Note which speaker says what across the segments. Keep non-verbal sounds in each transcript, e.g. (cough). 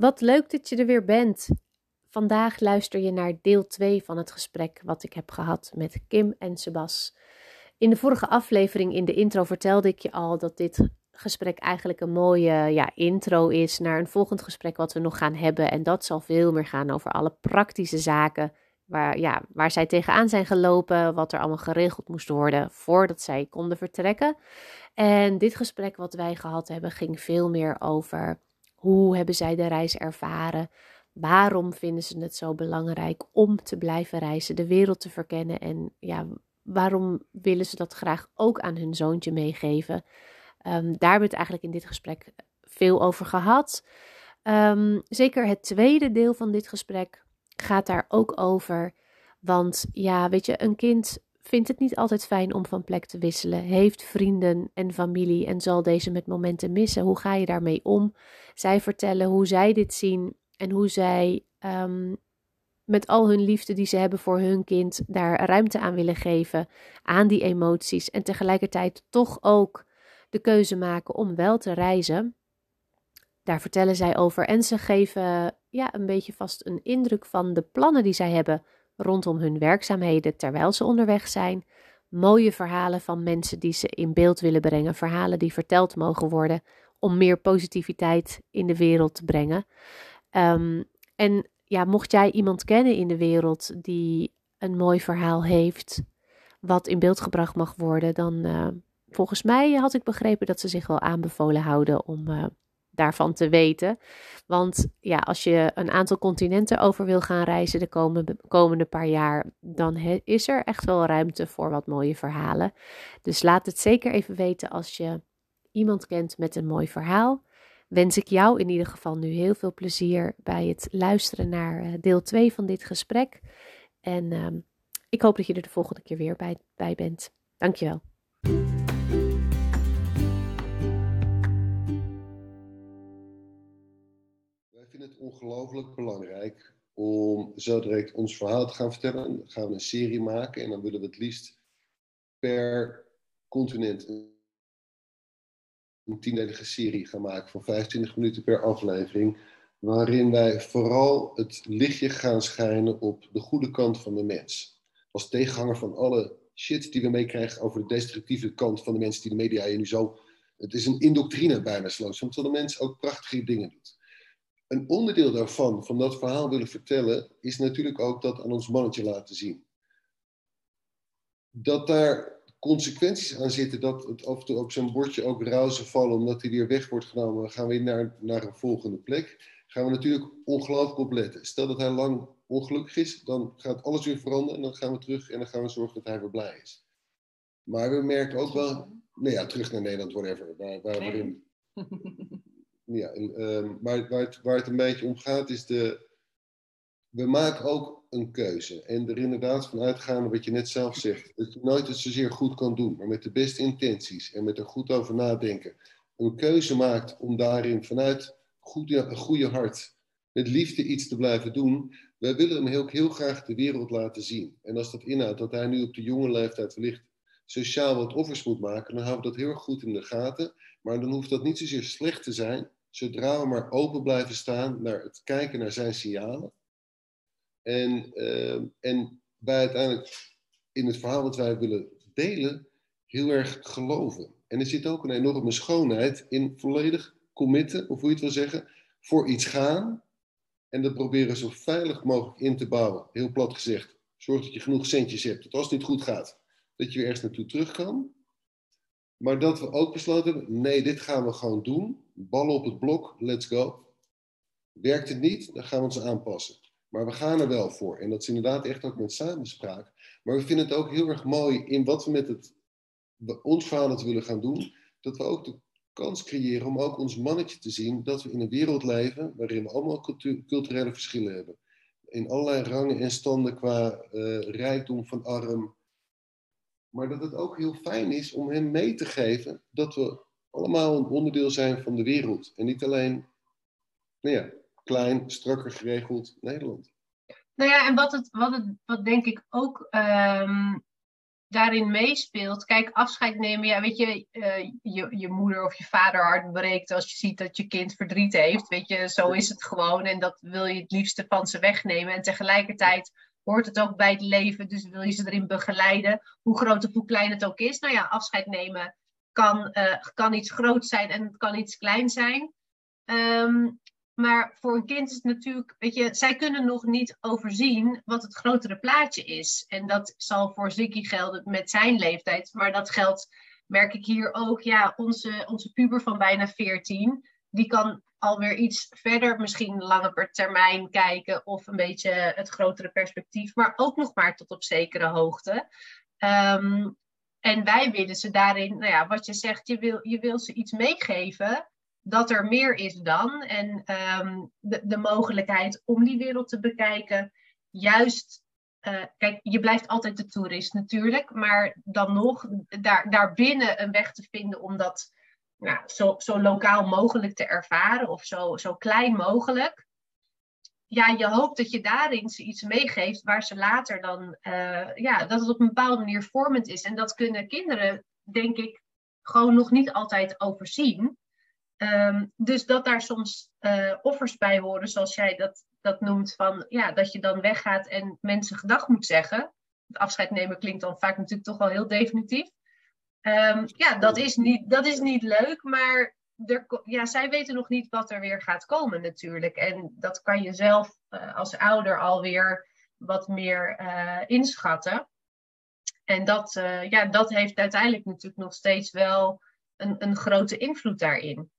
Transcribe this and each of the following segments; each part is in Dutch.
Speaker 1: Wat leuk dat je er weer bent. Vandaag luister je naar deel 2 van het gesprek wat ik heb gehad met Kim en Sebas. In de vorige aflevering in de intro vertelde ik je al dat dit gesprek eigenlijk een mooie ja, intro is naar een volgend gesprek wat we nog gaan hebben. En dat zal veel meer gaan over alle praktische zaken waar, ja, waar zij tegenaan zijn gelopen, wat er allemaal geregeld moest worden voordat zij konden vertrekken. En dit gesprek wat wij gehad hebben ging veel meer over hoe hebben zij de reis ervaren? Waarom vinden ze het zo belangrijk om te blijven reizen, de wereld te verkennen? En ja, waarom willen ze dat graag ook aan hun zoontje meegeven? Um, daar hebben we het eigenlijk in dit gesprek veel over gehad. Um, zeker het tweede deel van dit gesprek gaat daar ook over. Want ja, weet je, een kind vindt het niet altijd fijn om van plek te wisselen, heeft vrienden en familie en zal deze met momenten missen. Hoe ga je daarmee om? Zij vertellen hoe zij dit zien en hoe zij um, met al hun liefde die ze hebben voor hun kind daar ruimte aan willen geven, aan die emoties en tegelijkertijd toch ook de keuze maken om wel te reizen. Daar vertellen zij over en ze geven ja, een beetje vast een indruk van de plannen die zij hebben rondom hun werkzaamheden terwijl ze onderweg zijn. Mooie verhalen van mensen die ze in beeld willen brengen, verhalen die verteld mogen worden om meer positiviteit in de wereld te brengen. Um, en ja, mocht jij iemand kennen in de wereld die een mooi verhaal heeft, wat in beeld gebracht mag worden, dan uh, volgens mij had ik begrepen dat ze zich wel aanbevolen houden om uh, daarvan te weten. Want ja, als je een aantal continenten over wil gaan reizen de komende, paar jaar, dan is er echt wel ruimte voor wat mooie verhalen. Dus laat het zeker even weten als je iemand kent met een mooi verhaal. Wens ik jou in ieder geval nu heel veel plezier bij het luisteren naar eh, deel 2 van dit gesprek. En uh, ik hoop dat je er de volgende keer weer bij, bij bent. Dankjewel.
Speaker 2: Ongelooflijk belangrijk om zo direct ons verhaal te gaan vertellen. Dan gaan we een serie maken en dan willen we het liefst per continent een tiendelige serie gaan maken van 25 minuten per aflevering. Waarin wij vooral het lichtje gaan schijnen op de goede kant van de mens. Als tegenhanger van alle shit die we meekrijgen over de destructieve kant van de mensen die de media je nu zo. Het is een indoctrine bijna sloot, terwijl de mens ook prachtige dingen doet een onderdeel daarvan, van dat verhaal willen vertellen, is natuurlijk ook dat aan ons mannetje laten zien. Dat daar consequenties aan zitten, dat het af en toe op zijn bordje ook rauzen vallen omdat hij weer weg wordt genomen, we gaan weer naar, naar een volgende plek, gaan we natuurlijk ongelooflijk op letten. Stel dat hij lang ongelukkig is, dan gaat alles weer veranderen en dan gaan we terug en dan gaan we zorgen dat hij weer blij is. Maar we merken ook wel, nou ja, terug naar Nederland, whatever, waar, waar, waarin (laughs) ja, um, waar, waar, het, waar het een beetje om gaat is de. We maken ook een keuze. En er inderdaad van uitgaande wat je net zelf zegt. Dat je nooit het zozeer goed kan doen, maar met de beste intenties en met er goed over nadenken. Een keuze maakt om daarin vanuit goed, een goede hart, met liefde iets te blijven doen. Wij willen hem heel, heel graag de wereld laten zien. En als dat inhoudt dat hij nu op de jonge leeftijd wellicht sociaal wat offers moet maken, dan houden we dat heel erg goed in de gaten. Maar dan hoeft dat niet zozeer slecht te zijn, zodra we maar open blijven staan naar het kijken naar zijn signalen. En, uh, en wij uiteindelijk in het verhaal wat wij willen delen, heel erg geloven. En er zit ook een enorme schoonheid in volledig committen, of hoe je het wil zeggen, voor iets gaan. En dat proberen zo veilig mogelijk in te bouwen. Heel plat gezegd. Zorg dat je genoeg centjes hebt. Dat als het niet goed gaat, dat je weer ergens naartoe terug kan. Maar dat we ook besloten hebben, nee, dit gaan we gewoon doen. Ballen op het blok, let's go. Werkt het niet, dan gaan we ons aanpassen. Maar we gaan er wel voor. En dat is inderdaad echt ook met samenspraak. Maar we vinden het ook heel erg mooi in wat we met het, ons willen gaan doen. Dat we ook de kans creëren om ook ons mannetje te zien. Dat we in een wereld leven waarin we allemaal culturele verschillen hebben. In allerlei rangen en standen qua uh, rijkdom van arm, maar dat het ook heel fijn is om hem mee te geven dat we allemaal een onderdeel zijn van de wereld. En niet alleen, nou ja, klein, strakker geregeld Nederland.
Speaker 3: Nou ja, en wat, het, wat, het, wat denk ik ook um, daarin meespeelt. Kijk, afscheid nemen, ja, weet je, uh, je, je moeder of je vader hart breekt als je ziet dat je kind verdriet heeft. Weet je, zo is het gewoon en dat wil je het liefste van ze wegnemen. En tegelijkertijd hoort het ook bij het leven, dus wil je ze erin begeleiden, hoe groot of hoe klein het ook is. Nou ja, afscheid nemen kan, uh, kan iets groot zijn en kan iets klein zijn. Um, maar voor een kind is het natuurlijk, weet je, zij kunnen nog niet overzien wat het grotere plaatje is. En dat zal voor Ziggy gelden met zijn leeftijd. Maar dat geldt, merk ik hier ook, ja, onze, onze puber van bijna 14, die kan alweer iets verder, misschien langer termijn kijken of een beetje het grotere perspectief, maar ook nog maar tot op zekere hoogte. Um, en wij willen ze daarin, nou ja, wat je zegt, je wil, je wil ze iets meegeven dat er meer is dan. En ehm, de, de mogelijkheid om die wereld te bekijken, juist. Uh, kijk, je blijft altijd de toerist natuurlijk, maar dan nog daar, daarbinnen een weg te vinden om dat nou, zo, zo lokaal mogelijk te ervaren of zo, zo klein mogelijk. Ja, je hoopt dat je daarin ze iets meegeeft waar ze later dan, uh, ja, dat het op een bepaalde manier vormend is. En dat kunnen kinderen, denk ik, gewoon nog niet altijd overzien. Ehm, dus dat daar soms uh, offers bij horen, zoals jij dat, dat noemt, van ja, dat je dan weggaat en mensen gedag moet zeggen. Het afscheid nemen klinkt dan vaak natuurlijk toch wel heel definitief. Um, ja, dat is, niet, dat is niet leuk, maar er, ja, zij weten nog niet wat er weer gaat komen natuurlijk. En dat kan je zelf uh, als ouder alweer wat meer uh, inschatten. En dat, ja, dat heeft uiteindelijk natuurlijk nog steeds wel een, een grote invloed daarin.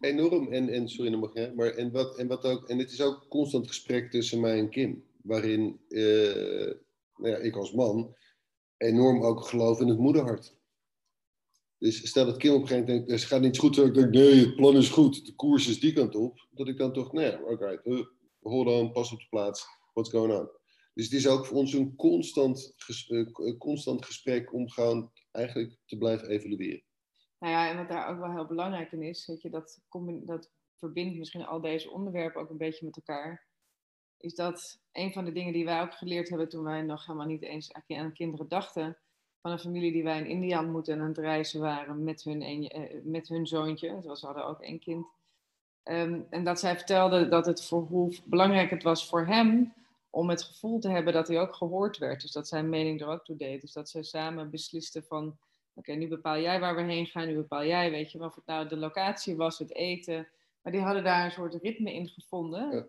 Speaker 2: Enorm. En, en sorry, nog maar en wat, en wat ook, en het is ook constant gesprek tussen mij en Kim, waarin nou ja, ik als man enorm ook geloof in het moederhart. Dus stel dat Kim op een gegeven moment denkt, het gaat niet goed, ik denk, nee, het plan is goed, de koers is die kant op, dat ik dan toch, nee, oké, okay, hold on, pas op de plaats, what's going on? Dus het is ook voor ons een constant, ges, uh, constant gesprek om gewoon eigenlijk te blijven evalueren.
Speaker 4: Nou ja, en wat daar ook wel heel belangrijk in is, je, dat, dat verbindt misschien al deze onderwerpen ook een beetje met elkaar. Is dat een van de dingen die wij ook geleerd hebben toen wij nog helemaal niet eens aan kinderen dachten. Van een familie die wij in India ontmoetten en aan het reizen waren met hun, een, eh, met hun zoontje. Dus ze hadden ook één kind. Um, en dat zij vertelde dat het voor hoe belangrijk het was voor hem om het gevoel te hebben dat hij ook gehoord werd. Dus dat zijn mening er ook toe deed. Dus dat zij samen beslisten van Oké, nu bepaal jij waar we heen gaan, nu bepaal jij, weet je, of het nou de locatie was, het eten. Maar die hadden daar een soort ritme in gevonden. Ja.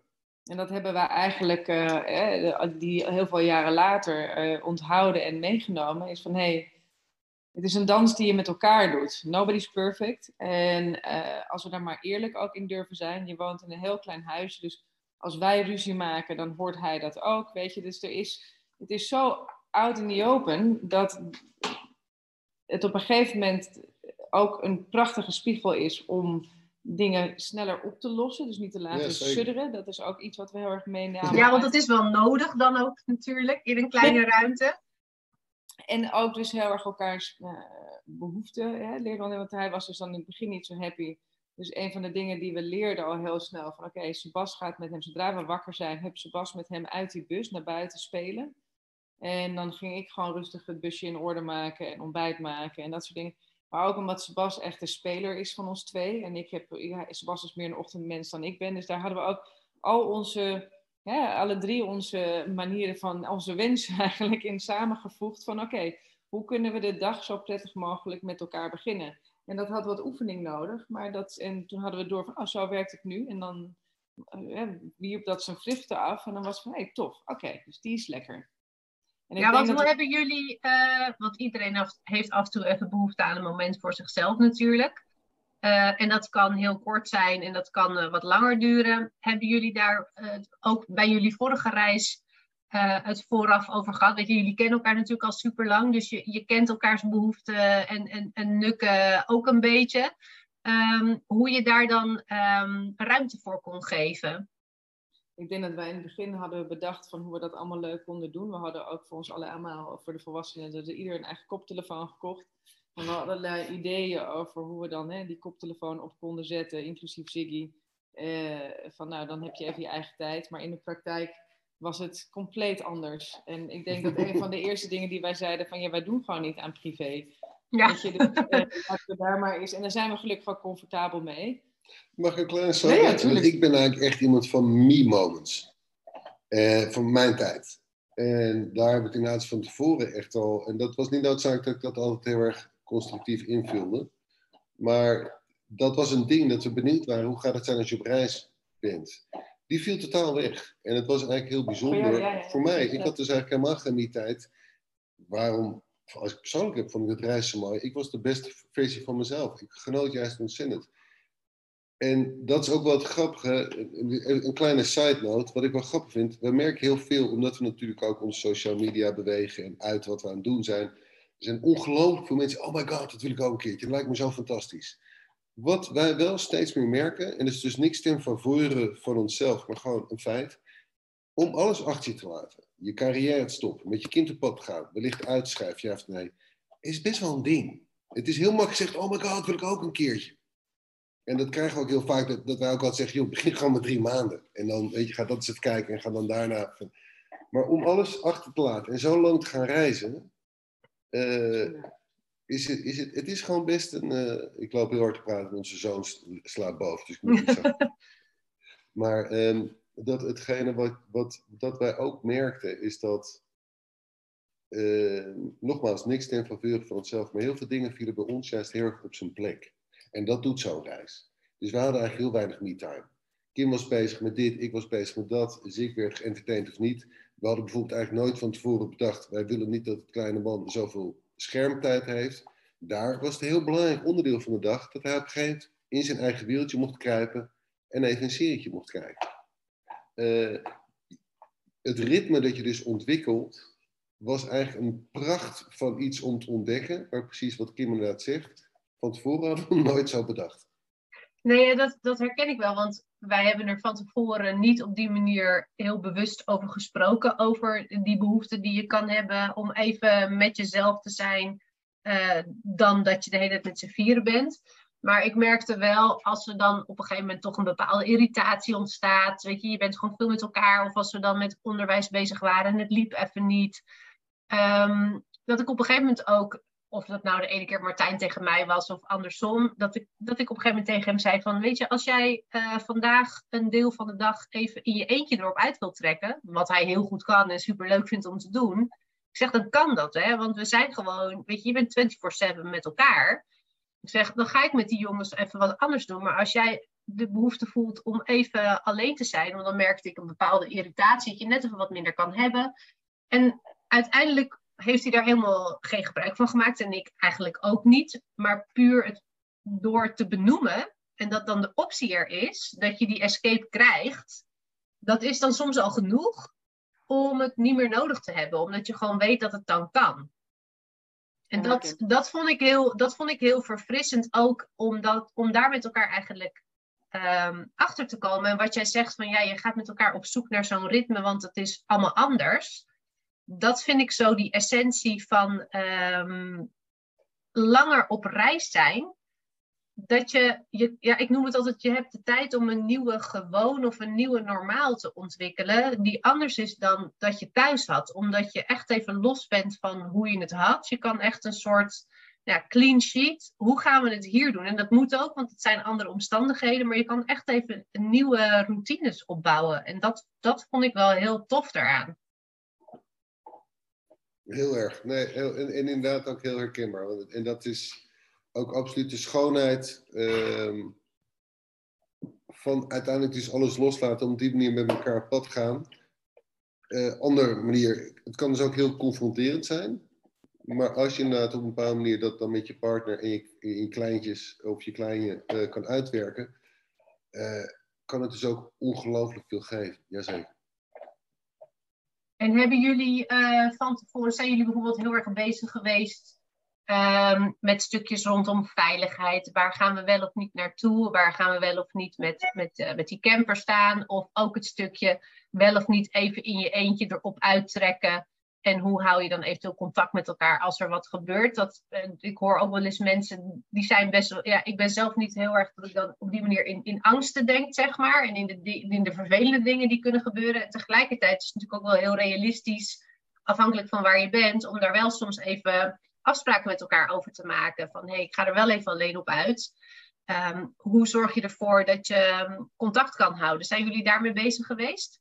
Speaker 4: En dat hebben wij eigenlijk, uh, die heel veel jaren later uh, onthouden en meegenomen. Is van, hé, hey, het is een dans die je met elkaar doet. Nobody's perfect. En uh, als we daar maar eerlijk ook in durven zijn. Je woont in een heel klein huisje, dus als wij ruzie maken, dan hoort hij dat ook, weet je. Dus er is, het is zo out in the open dat het op een gegeven moment ook een prachtige spiegel is om dingen sneller op te lossen. Dus niet te laten ja, sudderen. Dat is ook iets wat we heel erg meenemen.
Speaker 3: Ja, want dat is wel nodig dan ook natuurlijk in een kleine ruimte.
Speaker 4: En ook dus heel erg elkaars uh, behoeften hè, leren. Want hij was dus dan in het begin niet zo happy. Dus een van de dingen die we leerden al heel snel. Van oké, okay, Sebas gaat met hem, zodra we wakker zijn, heb Sebas met hem uit die bus naar buiten spelen. En dan ging ik gewoon rustig het busje in orde maken en ontbijt maken en dat soort dingen. Maar ook omdat Sebas echt de speler is van ons twee. En ik heb, ja, Sebas is meer een ochtendmens dan ik ben. Dus daar hadden we ook al onze, alle drie onze manieren van, onze wensen (laughs) eigenlijk in samengevoegd. Van oké, hoe kunnen we de dag zo prettig mogelijk met elkaar beginnen? En dat had wat oefening nodig. Maar dat, en toen hadden we door van, oh zo werkt het nu. En dan uh, wierp dat zijn vruchten af. En dan was van, hé hey, tof, oké, dus die is lekker.
Speaker 3: En ja, want hoe hebben jullie, uh, want iedereen heeft af en toe even behoefte aan een moment voor zichzelf natuurlijk. Uh, en dat kan heel kort zijn en dat kan uh, wat langer duren. Hebben jullie daar ook bij jullie vorige reis het vooraf over gehad? Weet je, jullie kennen elkaar natuurlijk al super lang, dus je, je kent elkaars behoeften en, en, en nukken ook een beetje. Um, hoe je daar dan um, ruimte voor kon geven
Speaker 4: ik denk dat wij in het begin hadden bedacht van hoe we dat allemaal leuk konden doen. We hadden ook voor ons allemaal, voor de volwassenen, dat ieder een eigen koptelefoon gekocht. En we hadden allerlei ideeën over hoe we dan hè, die koptelefoon op konden zetten, inclusief Ziggy. Eh, van nou, dan heb je even je eigen tijd. Maar in de praktijk was het compleet anders. En ik denk dat een van de (laughs) eerste dingen die wij zeiden van ja, wij doen gewoon niet aan privé. Ja. Dat je, dus, uh, daar maar is. En daar zijn we gelukkig wel comfortabel mee.
Speaker 2: Mag ik een kleine ja, ik ben eigenlijk echt iemand van me-moments. Uh, van mijn tijd. En daar heb ik inderdaad van tevoren echt al... En dat was niet noodzakelijk dat ik dat altijd heel erg constructief invulde. Maar dat was een ding dat we benieuwd waren. Hoe gaat het zijn als je op reis bent? Die viel totaal weg. En het was eigenlijk heel bijzonder voor mij. Ik had dus eigenlijk helemaal geen tijd. Waarom? Als ik persoonlijk heb, vond ik het reizen mooi. Ik was de beste versie van mezelf. Ik genoot juist ontzettend. En dat is ook wel het grappige, een, kleine side note, wat ik wel grappig vind. We merken heel veel, omdat we natuurlijk ook onze social media bewegen en uit wat we aan het doen zijn. Er zijn ongelooflijk veel mensen, oh my god, dat wil ik ook een keertje. Dat lijkt me zo fantastisch. Wat wij wel steeds meer merken, en dat is dus niks ten faveur van onszelf, maar gewoon een feit, om alles achter je te laten. Je carrière te stoppen, met je kind op pad gaan, wellicht uitschrijven, ja of nee, is best wel een ding. Het is heel makkelijk gezegd, oh my god, dat wil ik ook een keertje. En dat krijgen we ook heel vaak, dat, dat wij ook altijd zeggen, joh, begin gewoon met drie maanden. En dan, weet je, ga dat eens even kijken en ga dan daarna... Maar om alles achter te laten en zo lang te gaan reizen, uh, is het, is het, het is gewoon best een... Uh, ik loop heel hard te praten, onze zoon slaat boven, dus ik moet het zeggen. (laughs) maar um, dat hetgene wat, wat dat wij ook merkten, is dat... Uh, nogmaals, niks ten faveur van onszelf, maar heel veel dingen vielen bij ons juist heel erg op zijn plek. En dat doet zo'n reis. Dus we hadden eigenlijk heel weinig me-time. Kim was bezig met dit, ik was bezig met dat. Ik werd geëntertained of niet. We hadden bijvoorbeeld eigenlijk nooit van tevoren bedacht... wij willen niet dat het kleine man zoveel schermtijd heeft. Daar was het heel belangrijk onderdeel van de dag... dat hij op een gegeven moment in zijn eigen wieltje mocht kruipen... en even een serietje mocht kijken. Uh, het ritme dat je dus ontwikkelt... was eigenlijk een pracht van iets om te ontdekken... waar precies wat Kim inderdaad zegt van tevoren nooit zo bedacht.
Speaker 3: Nee, dat, dat herken ik wel, want wij hebben er van tevoren niet op die manier heel bewust over gesproken, over die behoefte die je kan hebben om even met jezelf te zijn, uh, dan dat je de hele tijd met z'n vieren bent. Maar ik merkte wel, als er dan op een gegeven moment toch een bepaalde irritatie ontstaat, weet je, je bent gewoon veel met elkaar, of als we dan met onderwijs bezig waren en het liep even niet, um, dat ik op een gegeven moment ook of dat nou de ene keer Martijn tegen mij was of andersom, dat ik, dat ik op een gegeven moment tegen hem zei van, weet je, als jij uh, vandaag een deel van de dag even in je eentje erop uit wilt trekken, wat hij heel goed kan en super leuk vindt om te doen, ik zeg, dan kan dat, hè, want we zijn gewoon, weet je, je bent 24/7 met elkaar. Ik zeg, dan ga ik met die jongens even wat anders doen, maar als jij de behoefte voelt om even alleen te zijn, want dan merkte ik een bepaalde irritatie, dat je net even wat minder kan hebben. En uiteindelijk heeft hij daar helemaal geen gebruik van gemaakt en ik eigenlijk ook niet. Maar puur het, door te benoemen en dat dan de optie er is, dat je die escape krijgt, dat is dan soms al genoeg om het niet meer nodig te hebben, omdat je gewoon weet dat het dan kan. En dat, dat, vond ik heel, dat vond ik heel verfrissend ook, omdat, om daar met elkaar eigenlijk um, achter te komen. En wat jij zegt van ja, je gaat met elkaar op zoek naar zo'n ritme, want het is allemaal anders dat vind ik zo die essentie van ehm, langer op reis zijn. Dat je, je, ja, ik noem het altijd, je hebt de tijd om een nieuwe gewoon of een nieuwe normaal te ontwikkelen, die anders is dan dat je thuis had. Omdat je echt even los bent van hoe je het had. Je kan echt een soort ja, clean sheet. Hoe gaan we het hier doen? En dat moet ook, want het zijn andere omstandigheden, maar je kan echt even nieuwe routines opbouwen. En dat, dat vond ik wel heel tof daaraan.
Speaker 2: Heel erg. Nee, en, en, inderdaad ook heel herkenbaar. En dat is ook absoluut de schoonheid um, van uiteindelijk dus alles loslaten, om die manier met elkaar op pad gaan. Uh, andere manier, het kan dus ook heel confronterend zijn. Maar als je inderdaad op een bepaalde manier dat dan met je partner en je, in kleintjes of je kleine uh, kan uitwerken, uh, kan het dus ook ongelooflijk veel geven. Jazeker.
Speaker 3: En hebben jullie uh, van tevoren, zijn jullie bijvoorbeeld heel erg bezig geweest um, met stukjes rondom veiligheid? Waar gaan we wel of niet naartoe? Waar gaan we wel of niet met, met, uh, met die camper staan? Of ook het stukje wel of niet even in je eentje erop uittrekken En hoe hou je dan eventueel contact met elkaar als er wat gebeurt? Dat, eh, ik hoor ook wel eens mensen die zijn best wel. Ja, ik ben zelf niet heel erg dat ik dan op die manier in, in angsten denk, zeg maar. En in de, in de vervelende dingen die kunnen gebeuren. En tegelijkertijd is het natuurlijk ook wel heel realistisch, afhankelijk van waar je bent, om daar wel soms even afspraken met elkaar over te maken. Van hé, hey, ik ga er wel even alleen op uit. Ehm, hoe zorg je ervoor dat je ehm, contact kan houden? Zijn jullie daarmee bezig geweest?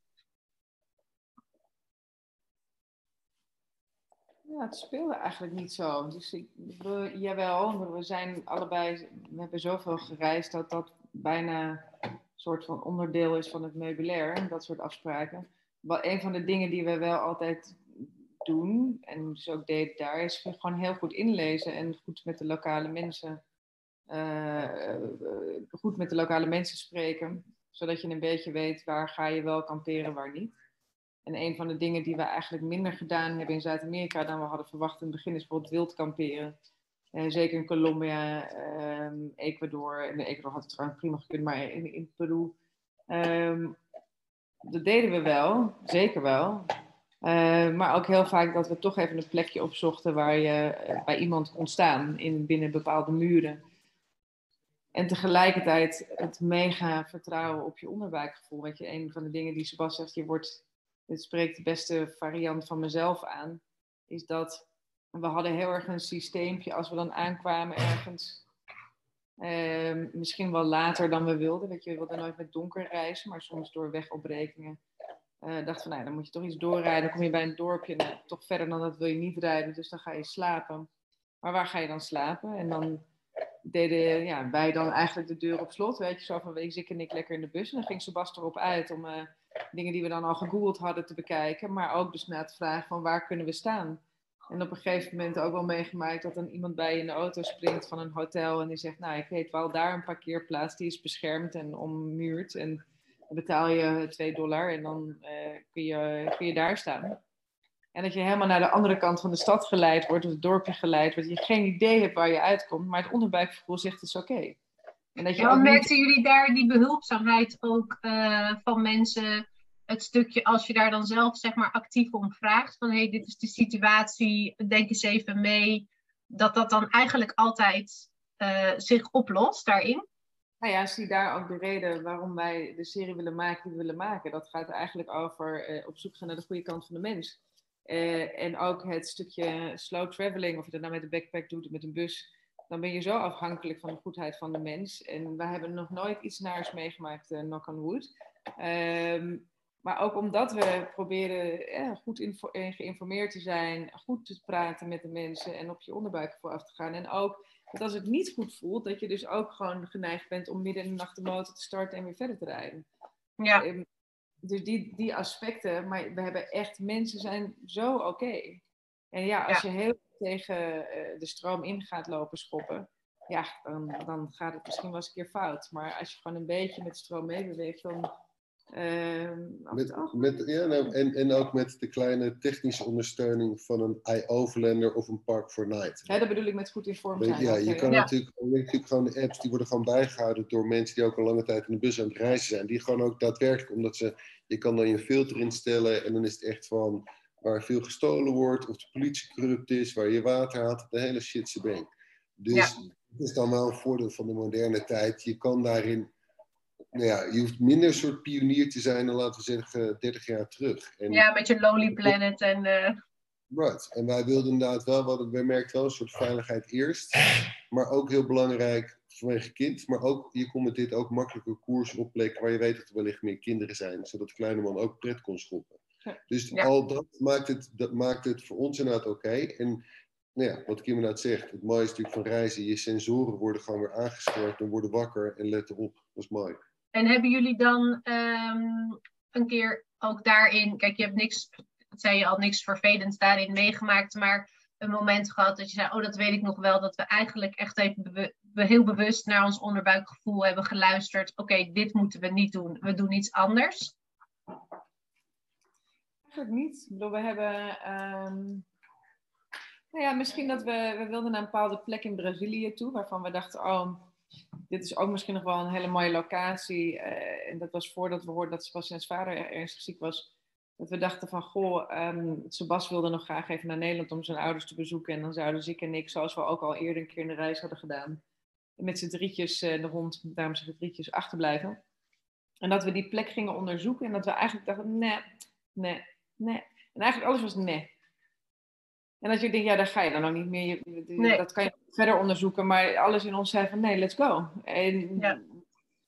Speaker 4: Ja, het speelde eigenlijk niet zo. Dus ik, we, jawel, we zijn allebei, we hebben zoveel gereisd dat dat bijna een soort van onderdeel is van het meubilair, dat soort afspraken. Wat een van de dingen die we wel altijd doen, en dus ook deden daar, is gewoon heel goed inlezen en goed met de lokale mensen, uh, goed met de lokale mensen spreken, zodat je een beetje weet waar ga je wel kamperen, waar niet. En een van de dingen die we eigenlijk minder gedaan hebben in Zuid-Amerika dan we hadden verwacht in het begin is bijvoorbeeld wild kamperen. Uh, zeker in Colombia, uh, Ecuador. En Ecuador had het trouwens prima gekund, maar in, in Peru. Um, dat deden we wel, zeker wel. Uh, maar ook heel vaak dat we toch even een plekje opzochten waar je eh, bij iemand kon staan in, binnen bepaalde muren. En tegelijkertijd het mega vertrouwen op je onderbuikgevoel. Weet je, een van de dingen die Sebas zegt, je wordt dit spreekt de beste variant van mezelf aan, is dat we hadden heel erg een systeempje als we dan aankwamen ergens. Uh, misschien wel later dan we wilden. Weet je, we wilden nooit met donker reizen, maar soms door wegopbrekingen. Uh, dachten we, nou, dan moet je toch iets doorrijden. Dan kom je bij een dorpje, nou, toch verder dan dat wil je niet rijden, dus dan ga je slapen. Maar waar ga je dan slapen? En dan deden ja, wij dan eigenlijk de deur op slot. Weet je, zo van, wees ik en ik lekker in de bus. En dan ging Sebas erop uit om... Uh, dingen die we dan al gegoogeld hadden te bekijken, maar ook dus na te vragen van waar kunnen we staan. En op een gegeven moment ook wel meegemaakt dat dan iemand bij je in de auto springt van een hotel en die zegt, nou ik weet wel daar een parkeerplaats, die is beschermd en ommuurd en dan betaal je 2 dollar en dan uh, kun, je, kun je daar staan. En dat je helemaal naar de andere kant van de stad geleid wordt, of het dorpje geleid wordt, dat je geen idee hebt waar je uitkomt, maar het onderbuikgevoel zegt het is oké.
Speaker 3: En dat je ja, merkten jullie daar die behulpzaamheid ook uh, van mensen? Het stukje als je daar dan zelf zeg maar actief om vraagt van hey, dit is de situatie, denk eens even mee. Dat dat dan eigenlijk altijd uh, zich oplost daarin?
Speaker 4: Nou ja, zie daar ook de reden waarom wij de serie willen maken die we willen maken. Dat gaat eigenlijk over uh, op zoek gaan naar de goede kant van de mens. Uh, en ook het stukje slow traveling, of je dat nou met een backpack doet of met een bus dan ben je zo afhankelijk van de goedheid van de mens. En we hebben nog nooit iets naars meegemaakt, uh, knock on wood. Um, maar ook omdat we proberen ja, goed geïnformeerd te zijn, goed te praten met de mensen en op je onderbuik vooraf te gaan. En ook dat als het niet goed voelt, dat je dus ook gewoon geneigd bent om midden in de nacht de motor te starten en weer verder te rijden. Ja. Um, dus die, die aspecten, maar we hebben echt, mensen zijn zo oké. En ja, als je heel tegen eh, de stroom in gaat lopen schoppen, ja, dan, dan gaat het misschien wel eens een keer fout. Maar als je gewoon een beetje met de stroom meebeweegt, dan. Uh,
Speaker 2: met, met, ja, nou, en, en ook met de kleine technische ondersteuning van een iOverlander of een Park for Night.
Speaker 4: Ja, dat bedoel ik met goed in vorm zijn.
Speaker 2: Ja, je kan Natuurlijk, natuurlijk gewoon de apps die worden gewoon bijgehouden door mensen die ook al lange tijd in de bus aan het reizen zijn. Die gewoon ook daadwerkelijk, omdat ze, je kan dan je filter instellen en dan is het echt van waar veel gestolen wordt, of de politie corrupt is, waar je water haalt, de hele shitse bang. Dus ja. dat is dan wel een voordeel van de moderne tijd. Je kan daarin, nou ja, je hoeft minder een soort pionier te zijn dan, laten we zeggen, 30 jaar terug.
Speaker 3: En, ja, met je Lonely Planet en... Uh...
Speaker 2: Right. En wij wilden inderdaad wel, wij merkten wel een soort veiligheid eerst, maar ook heel belangrijk vanwege kind, maar ook, je kon met dit ook makkelijker koers oplekken waar je weet dat er wellicht meer kinderen zijn, zodat de kleine man ook pret kon schoppen. (laughs) Dus al dat maakt, het, dat maakt het voor ons inderdaad oké. En nou ja, wat Kim inderdaad zegt, het mooie is natuurlijk van reizen, je sensoren worden gewoon weer aangescherpt en worden wakker en letten op. Dat is mooi.
Speaker 3: En hebben jullie dan um, een keer ook daarin, kijk je hebt niks, dat zei je al, niks vervelends daarin meegemaakt, maar een moment gehad dat je zei, oh dat weet ik nog wel, dat we eigenlijk echt even heel bewust naar ons onderbuikgevoel hebben geluisterd. Oké, dit moeten we niet doen, we doen iets anders
Speaker 4: eigenlijk niet. Ik bedoel, we hebben. Um, nou ja, misschien dat we. We wilden naar een bepaalde plek in Brazilië toe, waarvan we dachten: oh, dit is ook misschien nog wel een hele mooie locatie. Uh, en dat was voordat we hoorden dat Sebastian's vader ernstig ziek was. Dat we dachten van, goh, um, Sebas wilde nog graag even naar Nederland om zijn ouders te bezoeken. En dan zouden Zik en ik, zoals we ook al eerder een keer in de reis hadden gedaan, met z'n drietjes, uh, de hond, zeg ik drietjes, achterblijven. En dat we die plek gingen onderzoeken en dat we eigenlijk dachten, nee, nee, nee. En eigenlijk alles was nee. En dat je denkt, ja, daar ga je dan ook niet meer. nee. Dat kan je verder onderzoeken. Maar alles in ons zei van, nee, let's go. En ja.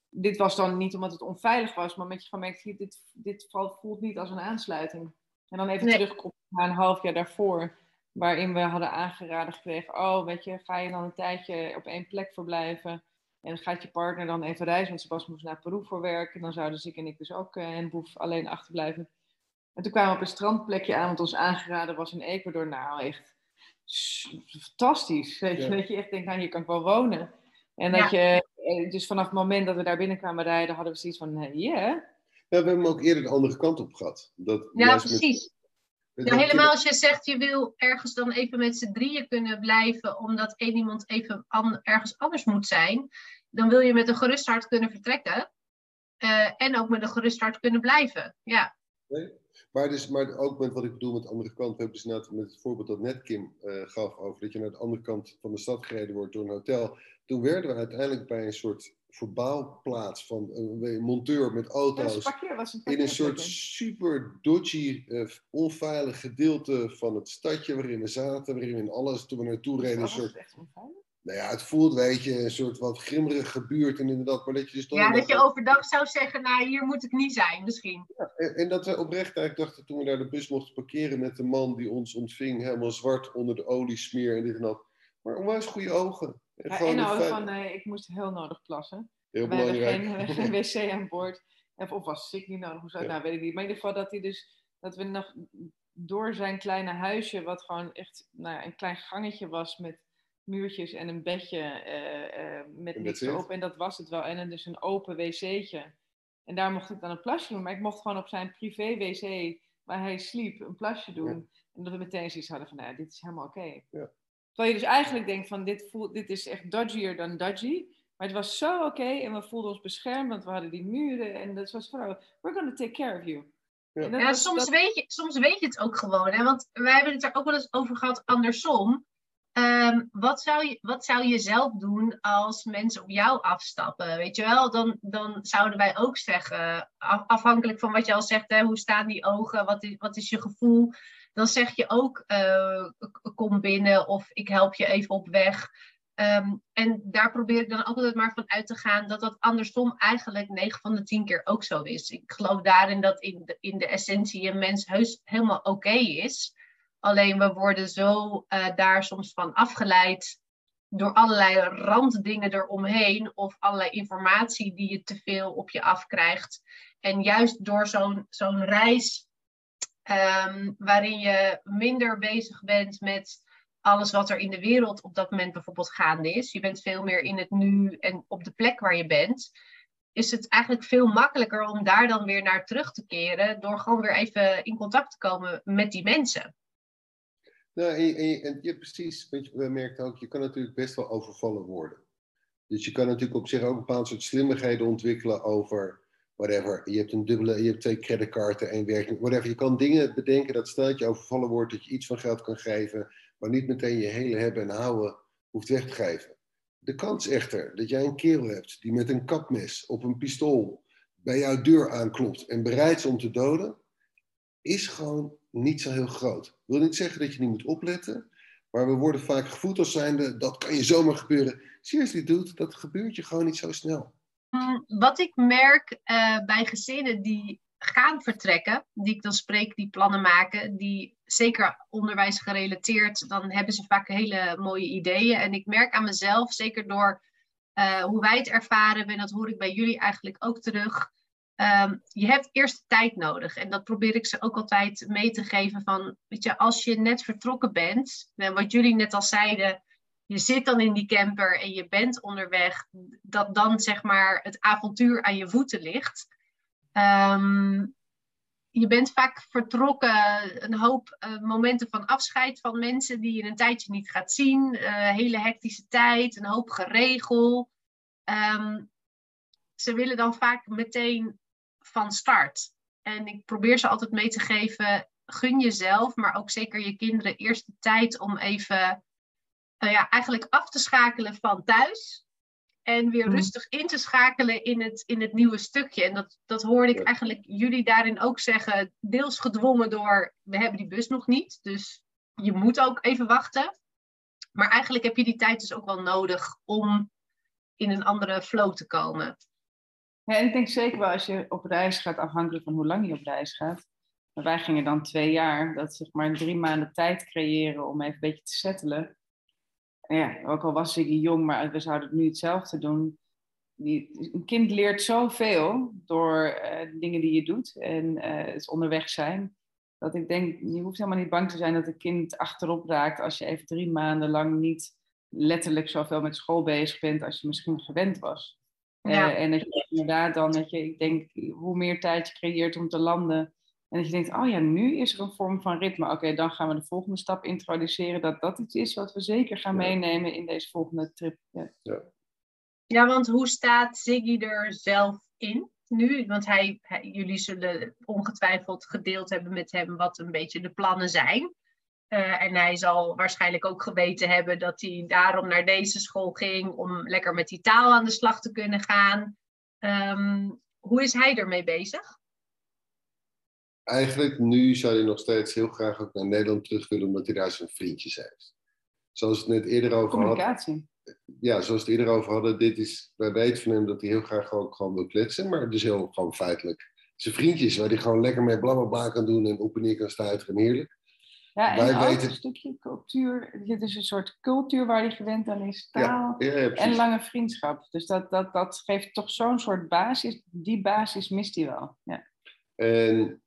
Speaker 4: dit was dan niet omdat het onveilig was, maar met je gemerkt, dit, dit voelt niet als een aansluiting. En dan even nee. terugkomen naar een half jaar daarvoor, waarin we hadden aangeraden gekregen, oh, weet je, ga je dan een tijdje op één plek verblijven en gaat je partner dan even reizen, want Sebas moest naar Peru voor werk, dan zouden ik en ik dus ook uh, en Boef alleen achterblijven. En toen kwamen we op een strandplekje aan, wat ons aangeraden was in Ecuador. Nou, echt fantastisch. (laughs) Weet je, dat je echt denkt, nou, hier kan ik wel wonen. En dat je, eh, dus vanaf het moment dat we daar binnen kwamen rijden, hadden we zoiets van, ja. Yeah.
Speaker 2: Ja, we hebben hem ook eerder de andere kant op gehad. Dat
Speaker 3: ja, precies. Ja, helemaal als je zegt, je wil ergens dan even met z'n drieën kunnen blijven, omdat één iemand even ergens anders moet zijn, dan wil je met een gerust hart kunnen vertrekken. Uh, en ook met een gerust hart kunnen blijven. Ja.
Speaker 2: Nee? Maar, dus, maar ook met wat ik bedoel met de andere kant, we hebben dus net met het voorbeeld dat net Kim uh, gaf over dat je naar de andere kant van de stad gereden wordt door een hotel. Toen werden we uiteindelijk bij een soort verbouwplaats van een monteur met auto's.
Speaker 4: Ja, was een
Speaker 2: in een soort super dodgy, uh, onveilig gedeelte van het stadje waarin we zaten, waarin we in alles, toen we naartoe reden, een soort. Nou ja, het voelt, weet je, een soort wat grimmerig buurt en inderdaad, maar dat je dus
Speaker 3: Ja, dat je overdag zou zeggen, nou, hier moet ik niet zijn, misschien.
Speaker 2: Ja, en, en, dat we oprecht eigenlijk dachten, toen we daar de bus mochten parkeren met de man die ons ontving, helemaal zwart onder de oliesmeer en dit en dat. Maar onwijs goede ogen.
Speaker 4: En ja, inhouden van, uh, ik moest heel nodig plassen.
Speaker 2: Heel
Speaker 4: we
Speaker 2: belangrijk.
Speaker 4: Hebben geen, geen wc aan boord. Of was ziek niet nodig, of ja. nou weet ik niet. Maar in ieder geval dat hij dus, dat we nog door zijn kleine huisje, wat gewoon echt nou, een klein gangetje was met muurtjes en een bedje uh, uh, met niks erop. En dat was het wel. En dus een open wc'tje. En daar mocht ik dan een plasje doen. Maar ik mocht gewoon op zijn privé wc, waar hij sliep, een plasje doen. En dat we meteen zoiets hadden van, nou, dit is helemaal oké. Okay.
Speaker 2: Ja.
Speaker 4: Terwijl je dus eigenlijk denkt van, dit, voelt, dit is echt dodgier dan dodgy. Maar het was zo oké okay, en we voelden ons beschermd, want we hadden die muren. En dat was van, we're gonna take care of you.
Speaker 3: Ja, ja soms, dat... weet je, soms weet je het ook gewoon. Hè? Want wij hebben het er ook wel eens over gehad andersom. Um, wat, zou je, wat zou je zelf doen als mensen op jou afstappen? Weet je wel, dan, dan zouden wij ook zeggen, afhankelijk van wat je al zegt, hè, hoe staan die ogen, wat is, wat is je gevoel? Dan zeg je ook, uh, kom binnen of ik help je even op weg. Um, en daar probeer ik dan ook altijd maar van uit te gaan dat dat andersom eigenlijk 9 van de 10 keer ook zo is. Ik geloof daarin dat in de, in de essentie een mens heus helemaal oké is. Alleen we worden zo uh, daar soms van afgeleid door allerlei randdingen eromheen of allerlei informatie die je te veel op je afkrijgt. En juist door zo'n zo'n reis um, waarin je minder bezig bent met alles wat er in de wereld op dat moment bijvoorbeeld gaande is. Je bent veel meer in het nu en op de plek waar je bent. Is het eigenlijk veel makkelijker om daar dan weer naar terug te keren. Door gewoon weer even in contact te komen met die mensen.
Speaker 2: Nou, en, en, en precies. Want je, we merken ook, je kan natuurlijk best wel overvallen worden. Dus je kan natuurlijk op zich ook een bepaald soort slimmigheden ontwikkelen over whatever. Je hebt een dubbele, je hebt twee creditcarden, één werking, whatever. Je kan dingen bedenken dat stel dat je overvallen wordt, dat je iets van geld kan geven, maar niet meteen je hele hebben en houden hoeft weg te geven. De kans echter dat jij een kerel hebt die met een kapmes op een pistool bij jouw deur aanklopt en bereid is om te doden, is gewoon niet zo heel groot. Wil niet zeggen dat je niet moet opletten, maar we worden vaak gevoed als zijnde, dat kan je zomaar gebeuren. Seriously dude, dat gebeurt je gewoon niet zo snel.
Speaker 3: Mm, wat ik merk uh, bij gezinnen die gaan vertrekken, die ik dan spreek, die plannen maken, die zeker onderwijs gerelateerd, dan hebben ze vaak hele mooie ideeën. En ik merk aan mezelf, zeker door uh, hoe wij het ervaren, en dat hoor ik bij jullie eigenlijk ook terug, Um, je hebt eerst tijd nodig. En dat probeer ik ze ook altijd mee te geven van, weet je, als je net vertrokken bent, en wat jullie net al zeiden, je zit dan in die camper en je bent onderweg, dat dan zeg maar het avontuur aan je voeten ligt. Um, je bent vaak vertrokken, een hoop uh, momenten van afscheid van mensen die je een tijdje niet gaat zien, uh, hele hectische tijd, een hoop geregel. Um, ze willen dan vaak meteen van start. En ik probeer ze altijd mee te geven, gun jezelf, maar ook zeker je kinderen eerst de tijd om even uh, ja, eigenlijk af te schakelen van thuis. En weer
Speaker 4: Mm.
Speaker 3: rustig in te schakelen in het, in het nieuwe stukje. En dat, dat hoorde ik eigenlijk jullie daarin ook zeggen. Deels gedwongen door, we hebben die bus nog niet. Dus je moet ook even wachten. Maar eigenlijk heb je die tijd dus ook wel nodig om in een andere flow te komen.
Speaker 4: Ja, en ik denk zeker wel als je op reis gaat, afhankelijk van hoe lang je op reis gaat. Maar wij gingen dan twee jaar, dat zeg maar drie maanden tijd creëren om even een beetje te settelen. En ja, ook al was ik jong, maar we zouden nu hetzelfde doen. Een kind leert zoveel door de dingen die je doet en eh, het onderweg zijn. Dat ik denk, je hoeft helemaal niet bang te zijn dat een kind achterop raakt als je even drie maanden lang niet letterlijk zoveel met school bezig bent als je misschien gewend was.
Speaker 3: Ja.
Speaker 4: Eh, en dat je inderdaad dan, dat je, ik denk, hoe meer tijd je creëert om te landen. En dat je denkt, oh ja, nu is er een vorm van ritme. Oké, dan gaan we de volgende stap introduceren. Dat dat iets is wat we zeker gaan
Speaker 2: Ja.
Speaker 4: meenemen in deze volgende trip. Ja.
Speaker 3: Ja, want hoe staat Ziggy er zelf in nu? Want hij, hij- jullie zullen ongetwijfeld gedeeld hebben met hem wat een beetje de plannen zijn. Eh, en hij zal waarschijnlijk ook geweten hebben dat hij daarom naar deze school ging, om lekker met die taal aan de slag te kunnen gaan. Ehm, hoe is hij ermee bezig?
Speaker 2: Eigenlijk nu zou hij nog steeds heel graag ook naar Nederland terug willen, omdat hij daar zijn vriendjes heeft. Zoals we het net eerder over hadden.
Speaker 4: Communicatie.
Speaker 2: Ja, zoals we het eerder over hadden. Dit is, wij weten van hem dat hij heel graag ook gewoon wil kletsen. Maar dus heel gewoon feitelijk zijn vriendjes, waar hij gewoon lekker mee blablabla kan doen en op en neer kan stuiteren. Heerlijk.
Speaker 4: Ja, en
Speaker 2: Wij
Speaker 4: ook
Speaker 2: weten-
Speaker 4: een stukje cultuur. Dit is een soort cultuur waar hij gewend aan is. Taal.
Speaker 2: ja, ja
Speaker 4: En lange vriendschap. Dus dat, dat, dat geeft toch zo'n soort basis. Die basis mist hij wel. Ja.
Speaker 2: En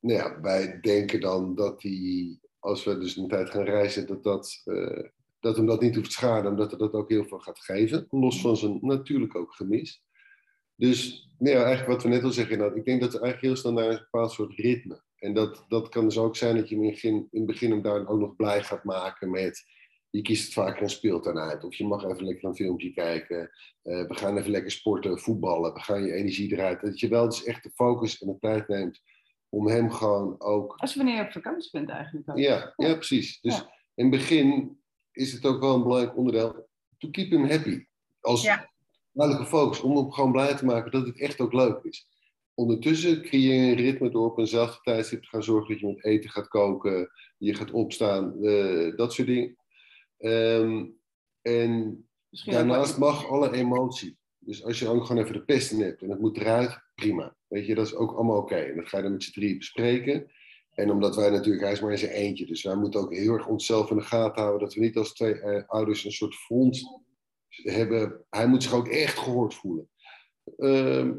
Speaker 2: nou ja, wij denken dan dat hij, als we dus een tijd gaan reizen, dat, dat, eh, dat hem dat niet hoeft te schaden, omdat hij dat ook heel veel gaat geven. Los van zijn natuurlijk ook gemis. Dus nou ja, eigenlijk wat we net al zeggen, inderdaad, ik denk dat we eigenlijk heel snel naar een bepaald soort ritme. En dat, dat kan dus ook zijn dat je hem in, het begin- in het begin hem daar ook nog blij gaat maken met. Je kiest het vaker een speeltuin uit. Of je mag even lekker een filmpje kijken. Eh, we gaan even lekker sporten, voetballen. We gaan je energie eruit. Dat je wel dus echt de focus en de tijd neemt om hem gewoon ook.
Speaker 4: Als wanneer je op vakantie bent eigenlijk ook.
Speaker 2: Ja, ja precies. Dus
Speaker 4: Ja.
Speaker 2: in het begin is het ook wel een belangrijk onderdeel. To keep him happy. Als
Speaker 3: Ja.
Speaker 2: duidelijke focus. Om hem gewoon blij te maken dat het echt ook leuk is. Ondertussen creëer je een ritme door op eenzelfde tijdstip te gaan zorgen dat je met eten gaat koken. Je gaat opstaan. eh, dat soort dingen. Ehm, en
Speaker 4: Misschien
Speaker 2: Daarnaast mag alle emotie. Dus als je ook gewoon even de pest in hebt en het moet eruit, prima. Weet je, dat is ook allemaal oké. En dat ga je dan met z'n drie bespreken. En omdat wij natuurlijk, hij is maar in zijn eentje. Dus wij moeten ook heel erg onszelf in de gaten houden. Dat we niet als twee eh, ouders een soort front hebben. Hij moet zich ook echt gehoord voelen. Ehm,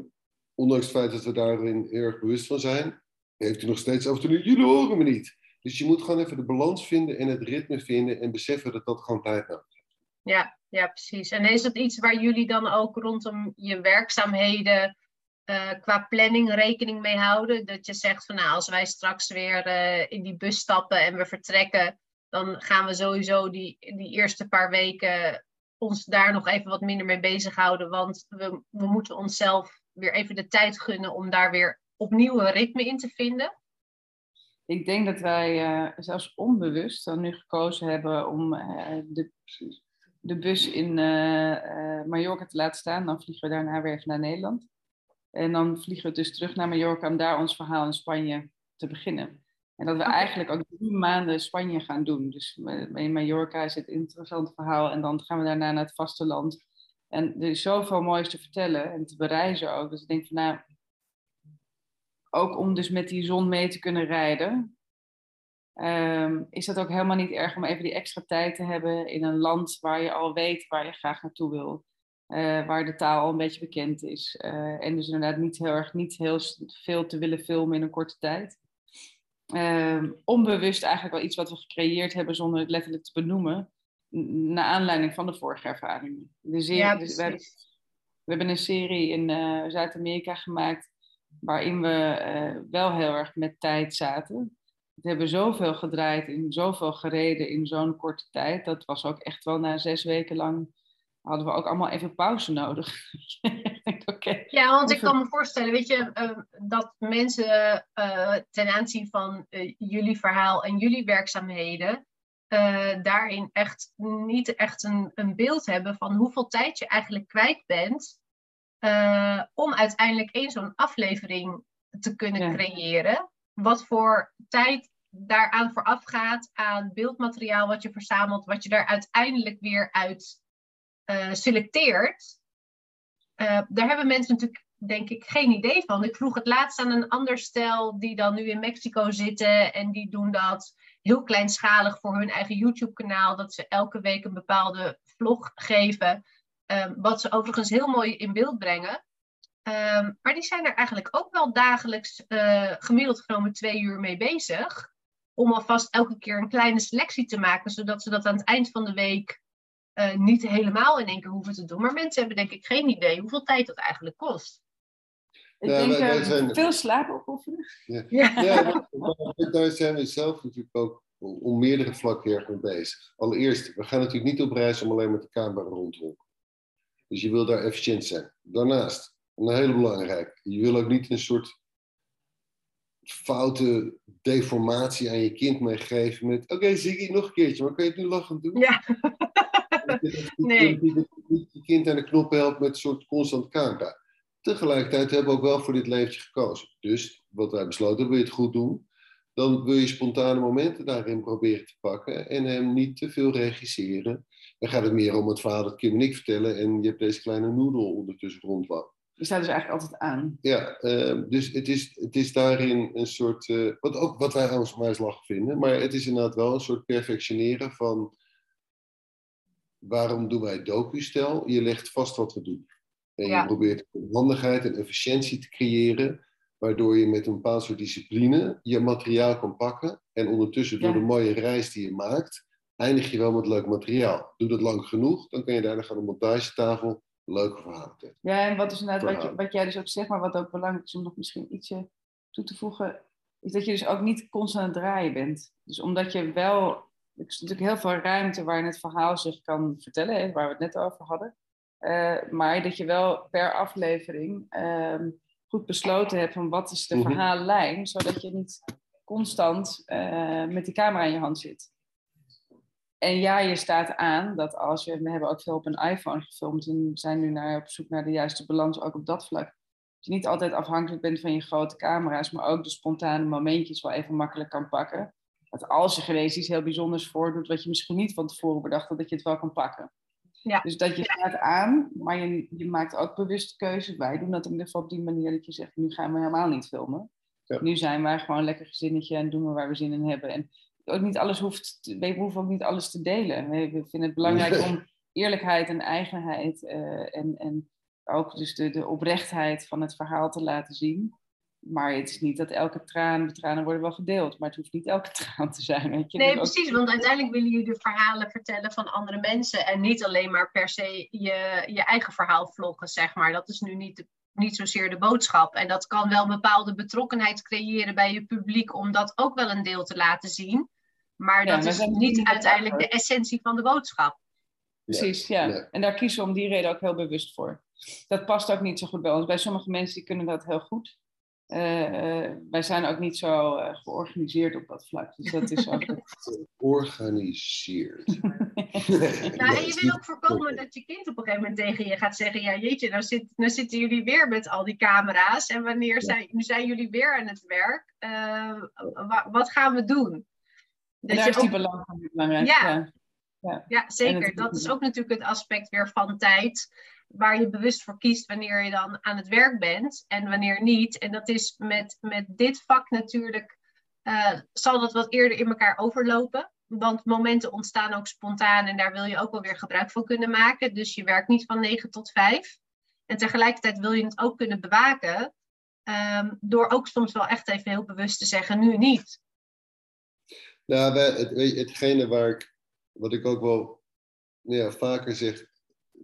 Speaker 2: ondanks het feit dat we daarin heel erg bewust van zijn, heeft hij nog steeds af en toe, jullie horen me niet. Dus je moet gewoon even de balans vinden en het ritme vinden en beseffen dat dat gewoon tijd nodig heeft.
Speaker 3: Ja, ja, precies. En is dat iets waar jullie dan ook rondom je werkzaamheden eh, qua planning rekening mee houden? Dat je zegt van nou, als wij straks weer eh, in die bus stappen en we vertrekken, dan gaan we sowieso die, die eerste paar weken ons daar nog even wat minder mee bezighouden. Want we, we moeten onszelf weer even de tijd gunnen om daar weer opnieuw een ritme in te vinden.
Speaker 4: Ik denk dat wij eh, zelfs onbewust dan nu gekozen hebben om eh, de, de bus in eh, Mallorca te laten staan. Dan vliegen we daarna weer even naar Nederland. En dan vliegen we dus terug naar Mallorca om daar ons verhaal in Spanje te beginnen. En dat we eigenlijk ook drie maanden Spanje gaan doen. Dus in Mallorca is het een interessant verhaal. En dan gaan we daarna naar het vasteland. En er is zoveel moois te vertellen en te bereizen ook. Dus ik denk van nou, ook om dus met die zon mee te kunnen rijden, ehm, is dat ook helemaal niet erg om even die extra tijd te hebben in een land waar je al weet waar je graag naartoe wil. eh, waar de taal al een beetje bekend is. eh, en dus inderdaad niet heel erg, niet heel veel te willen filmen in een korte tijd. Ehm, onbewust eigenlijk wel iets wat we gecreëerd hebben zonder het letterlijk te benoemen. Naar aanleiding van de vorige ervaringen. De serie,
Speaker 3: Ja,
Speaker 4: dus we, hebben, we hebben een serie in eh, Zuid-Amerika gemaakt waarin we eh, wel heel erg met tijd zaten. We hebben zoveel gedraaid en zoveel gereden in zo'n korte tijd. Dat was ook echt wel na zes weken lang hadden we ook allemaal even pauze nodig. (laughs)
Speaker 3: Ja, want ik kan me voorstellen, weet je, eh, dat mensen ten aanzien van jullie verhaal en jullie werkzaamheden, eh, daarin echt niet echt een, een beeld hebben van hoeveel tijd je eigenlijk kwijt bent eh, om uiteindelijk één zo'n aflevering te kunnen
Speaker 4: Ja.
Speaker 3: creëren. Wat voor tijd daaraan vooraf gaat aan beeldmateriaal wat je verzamelt, wat je daar uiteindelijk weer uit eh, selecteert. Daar hebben mensen natuurlijk, denk ik, geen idee van. Ik vroeg het laatst aan een ander stel die dan nu in Mexico zitten en die doen dat heel kleinschalig voor hun eigen YouTube-kanaal, dat ze elke week een bepaalde vlog geven, ehm, wat ze overigens heel mooi in beeld brengen. Ehm, maar die zijn er eigenlijk ook wel dagelijks eh, gemiddeld genomen twee uur mee bezig. Om alvast elke keer een kleine selectie te maken, zodat ze dat aan het eind van de week eh, niet helemaal in één keer hoeven te doen. Maar mensen hebben denk ik geen idee hoeveel tijd dat eigenlijk kost.
Speaker 4: Ik
Speaker 2: Ja,
Speaker 4: denk
Speaker 2: wij- wij
Speaker 4: eh,
Speaker 2: zijn-
Speaker 4: veel slaap opofferen. (laughs)
Speaker 3: Ja.
Speaker 2: Ja, maar- maar daar zijn we zelf natuurlijk ook om meerdere vlakken erg mee bezig. Allereerst, we gaan natuurlijk niet op reis om alleen met de camera rond te lopen. Dus je wil daar efficiënt zijn. Daarnaast, een hele belangrijke, je wil ook niet een soort foute deformatie aan je kind meegeven met oké, Ziggy, nog een keertje, maar kan je het nu lachend doen?
Speaker 3: Ja. (laughs) Nee.
Speaker 2: Je kind aan de knop helpt met een soort constant camera. Tegelijkertijd hebben we ook wel voor dit leventje gekozen. Dus wat wij besloten, hebben, wil je het goed doen, dan wil je spontane momenten daarin proberen te pakken en hem niet te veel regisseren. Dan gaat het meer om het verhaal dat Kim en ik vertellen en je hebt deze kleine noedel ondertussen rondlopen.
Speaker 4: Die staat dus eigenlijk altijd aan.
Speaker 2: Ja, ehm, dus het is, het is daarin een soort, eh, wat, ook, wat wij ons lachen vinden, maar het is inderdaad wel een soort perfectioneren van waarom doen wij docu-stel? Je legt vast wat we doen. En
Speaker 3: Ja.
Speaker 2: je probeert handigheid en efficiëntie te creëren, waardoor je met een bepaald soort discipline je materiaal kan pakken en ondertussen door
Speaker 4: Ja.
Speaker 2: de mooie reis die je maakt, eindig je wel met leuk materiaal. Doe dat lang genoeg, dan kan je daarna gaan op montagetafel leuke verhalen vertellen.
Speaker 4: Ja, en wat is inderdaad wat, je,
Speaker 2: Verhaal.
Speaker 4: wat jij dus ook zegt, maar wat ook belangrijk is om nog misschien ietsje toe te voegen, is dat je dus ook niet constant aan het draaien bent. Dus omdat je wel, er is natuurlijk heel veel ruimte waarin het verhaal zich kan vertellen, hè, waar we het net over hadden. Eh, maar dat je wel per aflevering ehm, goed besloten hebt van wat is de
Speaker 2: Mhm.
Speaker 4: verhaallijn, zodat je niet constant eh, met die camera in je hand zit. En ja, je staat aan dat als je, we hebben ook veel op een iPhone gefilmd en zijn nu naar, op zoek naar de juiste balans ook op dat vlak. Dat je niet altijd afhankelijk bent van je grote camera's, maar ook de spontane momentjes wel even makkelijk kan pakken. Dat als er ineens iets heel bijzonders voordoet, wat je misschien niet van tevoren bedacht had, dat je het wel kan pakken.
Speaker 3: Ja.
Speaker 4: Dus dat je staat aan, maar je, je maakt ook bewust keuzes. Wij doen dat in ieder geval op die manier dat je zegt, nu gaan we helemaal niet filmen.
Speaker 2: Ja.
Speaker 4: Nu zijn wij gewoon een lekker gezinnetje en doen we waar we zin in hebben. En ook niet alles hoeft, te- we hoeven ook niet alles te delen. We, we vinden het belangrijk om eerlijkheid en eigenheid eh, en, en ook dus de, de oprechtheid van het verhaal te laten zien. Maar het is niet dat elke traan, de tranen worden wel gedeeld, maar het hoeft niet elke (laughs) traan te zijn. Weet je?
Speaker 3: Nee,
Speaker 4: Dus ook-
Speaker 3: precies. Want uiteindelijk willen jullie de verhalen vertellen van andere mensen. En niet alleen maar per se je, je eigen verhaal vloggen, zeg maar. Dat is nu niet, de- niet zozeer de boodschap. En dat kan wel een bepaalde betrokkenheid creëren bij je publiek. Om dat ook wel een deel te laten zien. Maar
Speaker 4: Ja,
Speaker 3: dat is niet uiteindelijk de essentie van de boodschap.
Speaker 4: Precies, ja.
Speaker 2: Ja.
Speaker 4: En daar kiezen we om die reden ook heel bewust voor. Dat past ook niet zo goed bij ons. Bij sommige mensen die kunnen dat heel goed. Eh, eh, wij zijn ook niet zo eh, georganiseerd op dat vlak. Dus dat is ook. (laughs)
Speaker 2: Georganiseerd. (laughs)
Speaker 3: Nou, en je wil ook voorkomen dat je kind op een gegeven moment tegen je gaat zeggen: Ja, jeetje, nou, zit, nou zitten jullie weer met al die camera's. En wanneer zijn, nu zijn jullie weer aan het werk? Eh, wa- wat gaan we doen?
Speaker 4: En
Speaker 3: Dat
Speaker 4: daar
Speaker 3: je
Speaker 4: is die
Speaker 3: ook-
Speaker 4: van belangrijk.
Speaker 3: Ja.
Speaker 4: Ja.
Speaker 3: ja, zeker.
Speaker 4: het-
Speaker 3: Dat is ook natuurlijk het aspect weer van tijd. Waar je bewust voor kiest wanneer je dan aan het werk bent en wanneer niet. En dat is met, met dit vak natuurlijk. eh, zal dat wat eerder in elkaar overlopen. Want momenten ontstaan ook spontaan en daar wil je ook wel weer gebruik van kunnen maken. Dus je werkt niet van 9 tot 5. En tegelijkertijd wil je het ook kunnen bewaken. ehm, door ook soms wel echt even heel bewust te zeggen: nu niet.
Speaker 2: Nou, het, hetgene waar ik, wat ik ook wel nou ja, vaker zeg,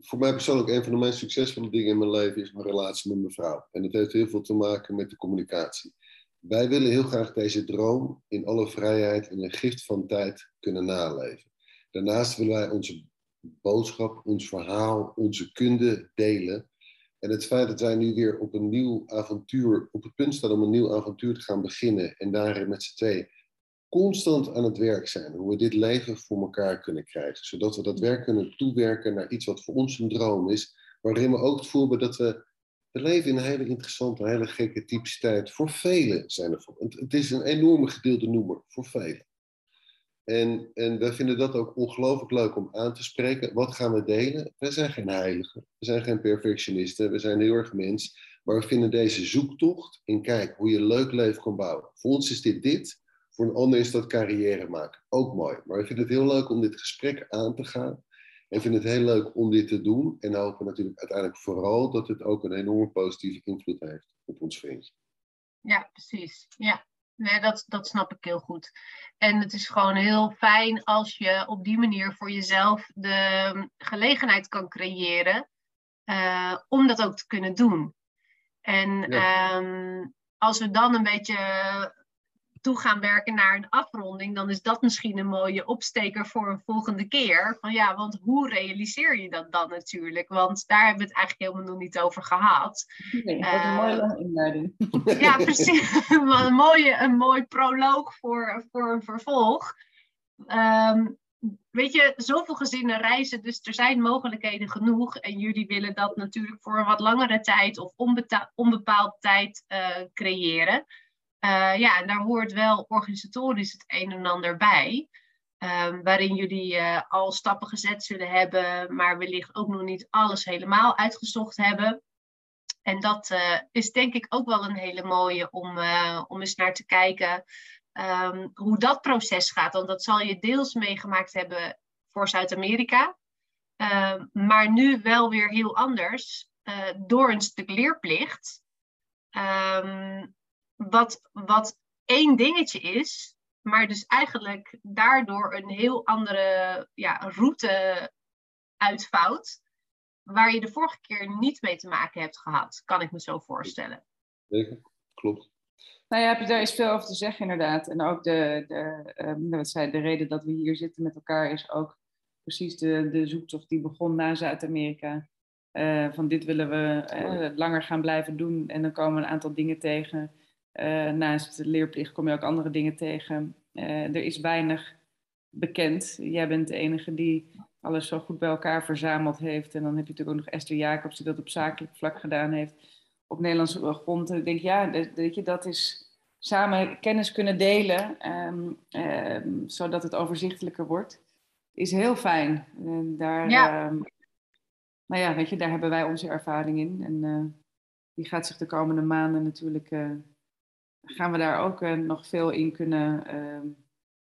Speaker 2: voor mij persoonlijk een van de meest succesvolle dingen in mijn leven is mijn relatie met mijn vrouw. En dat heeft heel veel te maken met de communicatie. Wij willen heel graag deze droom in alle vrijheid en een gift van tijd kunnen naleven. Daarnaast willen wij onze boodschap, ons verhaal, onze kunde delen En het feit dat wij nu weer op een nieuw avontuur, op het punt staan om een nieuw avontuur te gaan beginnen en daarin met z'n twee constant aan het werk zijn. Hoe we dit leven voor elkaar kunnen krijgen. Zodat we dat werk kunnen toewerken naar iets wat voor ons een droom is. Waarin we ook het voelen dat we, we leven in een hele interessante, hele gekke typische tijd. Voor velen zijn er. Het is een enorme gedeelde noemer voor velen. En, en wij vinden dat ook ongelooflijk leuk om aan te spreken. Wat gaan we delen? Wij zijn geen heiligen, we zijn geen perfectionisten, we zijn heel erg mens. Maar we vinden deze zoektocht in kijk hoe je leuk leven kan bouwen. Voor ons is dit dit, voor een ander is dat carrière maken. Ook mooi. Maar we vinden het heel leuk om dit gesprek aan te gaan. En vinden het heel leuk om dit te doen. En hopen natuurlijk uiteindelijk vooral dat het ook een enorm positieve invloed heeft op ons vriendje.
Speaker 3: Ja, precies. Ja, nee, dat, dat snap ik heel goed. En het is gewoon heel fijn als je op die manier voor jezelf de gelegenheid kan creëren uh, om dat ook te kunnen doen. En ehm, als we dan een beetje toe gaan werken naar een afronding, dan is dat misschien een mooie opsteker voor een volgende keer. Van ja, want hoe realiseer je dat dan natuurlijk? Want daar hebben we het eigenlijk helemaal nog niet over gehad.
Speaker 4: Nee, een mooie uh, inleiding. (laughs)
Speaker 3: Ja, precies. (laughs) een, mooie, een mooi proloog voor, voor een vervolg. Um, weet je, zoveel gezinnen reizen, dus er zijn mogelijkheden genoeg. En jullie willen dat natuurlijk voor een wat langere tijd of onbepaald tijd uh, creëren. Uh, ja, en daar hoort wel organisatorisch het een en ander bij. Um, waarin jullie uh, al stappen gezet zullen hebben, maar wellicht ook nog niet alles helemaal uitgezocht hebben. En dat uh, is denk ik ook wel een hele mooie om, om eens naar te kijken um, hoe dat proces gaat. Want dat zal je deels meegemaakt hebben voor Zuid-Amerika, uh, maar nu wel weer heel anders door een stuk leerplicht. Wat, wat één dingetje is, maar dus eigenlijk daardoor een heel andere ja, route uitvouwt, waar je de vorige keer niet mee te maken hebt gehad, kan ik me zo voorstellen.
Speaker 2: Zeker, klopt.
Speaker 4: Nou ja, daar is veel over te zeggen inderdaad. En ook de, de, um, wat zei, de reden dat we hier zitten met elkaar is ook precies de, de zoektocht die begon na Zuid-Amerika. Uh, van dit willen we uh, langer gaan blijven doen en dan komen een aantal dingen tegen uh, naast de leerplicht kom je ook andere dingen tegen. Uh, er is weinig bekend. Jij bent de enige die alles zo goed bij elkaar verzameld heeft. En dan heb je natuurlijk ook nog Esther Jacobs die dat op zakelijk vlak gedaan heeft. Op Nederlandse grond. En ik denk, ja, dat, je, dat is samen kennis kunnen delen, um, um, zodat het overzichtelijker wordt, is heel fijn. En daar, ja. Um, nou ja, weet je, daar hebben wij onze ervaring in. En uh, die gaat zich de komende maanden natuurlijk gaan we daar ook uh, nog veel in kunnen. Uh,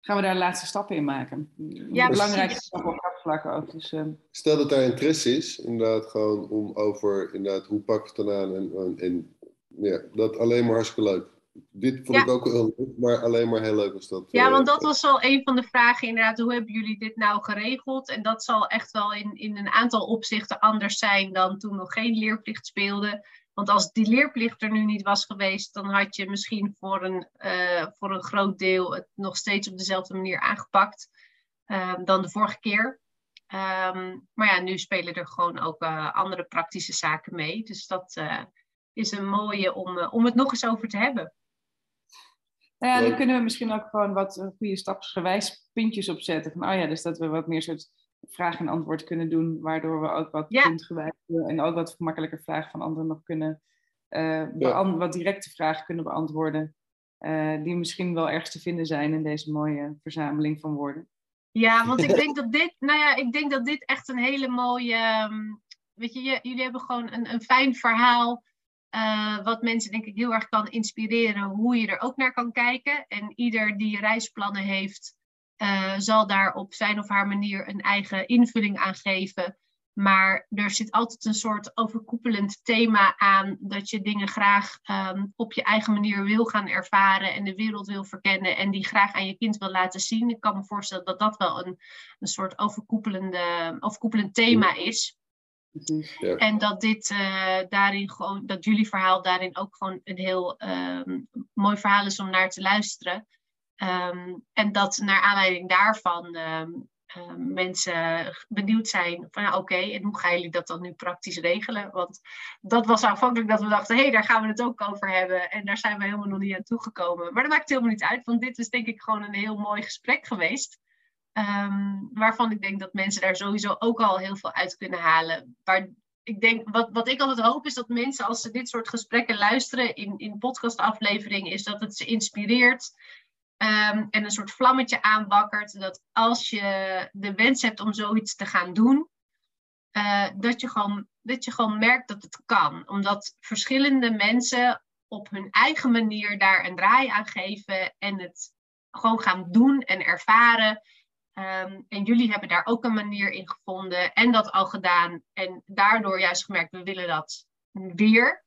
Speaker 4: gaan we daar laatste stappen in maken? Ja, Belangrijke stappen op vlakken ook. Dus, uh...
Speaker 2: Stel dat daar interesse is, inderdaad, gewoon om over inderdaad, hoe pak ik het dan aan? En, en, en ja, dat alleen maar hartstikke leuk. Dit vond ja. ik ook wel leuk, maar alleen maar heel leuk was dat.
Speaker 3: Ja, want dat was wel een van de vragen inderdaad. Hoe hebben jullie dit nou geregeld? En dat zal echt wel in, in een aantal opzichten anders zijn dan toen nog geen leerplicht speelde. Want als die leerplicht er nu niet was geweest, dan had je misschien voor een, uh, voor een groot deel het nog steeds op dezelfde manier aangepakt uh, dan de vorige keer. Um, maar ja, nu spelen er gewoon ook uh, andere praktische zaken mee. Dus dat eh, is een mooie om, om het nog eens over te hebben.
Speaker 4: Nou ja, dan kunnen we misschien ook gewoon wat goede stapsgewijs puntjes opzetten. Van, oh ja, dus dat we wat meer soort vraag en antwoord kunnen doen, waardoor we ook wat ja. puntgewijs en ook wat gemakkelijker vragen van anderen nog kunnen, uh, ja. wat directe vragen kunnen beantwoorden, uh, die misschien wel ergens te vinden zijn in deze mooie verzameling van woorden.
Speaker 3: Ja, want ik (laughs) denk dat dit, nou ja, ik denk dat dit echt een hele mooie, um, weet je, jullie hebben gewoon een, een fijn verhaal. Uh, wat mensen denk ik heel erg kan inspireren hoe je er ook naar kan kijken. En ieder die reisplannen heeft, uh, zal daar op zijn of haar manier een eigen invulling aan geven. Maar er zit altijd een soort overkoepelend thema aan dat je dingen graag um, op je eigen manier wil gaan ervaren en de wereld wil verkennen en die graag aan je kind wil laten zien. Ik kan me voorstellen dat dat wel een, een soort overkoepelende, overkoepelend thema is. Ja. En dat dit uh, daarin gewoon, dat jullie verhaal daarin ook gewoon een heel um, mooi verhaal is om naar te luisteren. Um, en dat naar aanleiding daarvan um, Ehm, mensen benieuwd zijn van ja, oké, en hoe gaan jullie dat dan nu praktisch regelen? Want dat was aanvankelijk dat we dachten, hé, hey, daar gaan we het ook over hebben. En daar zijn we helemaal nog niet aan toegekomen. Maar dat maakt helemaal niet uit, want dit is denk ik gewoon een heel mooi gesprek geweest. Ehm, waarvan ik denk dat mensen daar sowieso ook al heel veel uit kunnen halen. Waar, ik denk, wat, wat ik altijd hoop is dat mensen als ze dit soort gesprekken luisteren in, in podcastafleveringen, is dat het ze inspireert Ehm, en een soort vlammetje aanwakkert. Dat als je de wens hebt om zoiets te gaan doen, uh, dat, je gewoon, dat je gewoon merkt dat het kan. Omdat verschillende mensen op hun eigen manier daar een draai aan geven en het gewoon gaan doen en ervaren. Um, en jullie hebben daar ook een manier in gevonden en dat al gedaan. En daardoor juist gemerkt, we willen dat weer.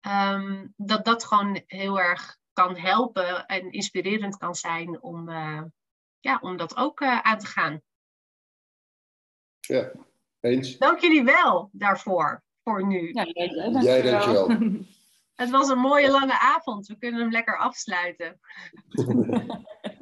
Speaker 3: Um, dat dat gewoon heel erg kan helpen en inspirerend kan zijn om, uh, ja, om dat ook uh, aan te gaan.
Speaker 2: Ja, eens.
Speaker 3: Dank jullie wel daarvoor, voor nu.
Speaker 4: Ja, dank
Speaker 2: Jij dankjewel. (laughs)
Speaker 3: Het was een mooie lange avond. We kunnen hem lekker afsluiten. (laughs)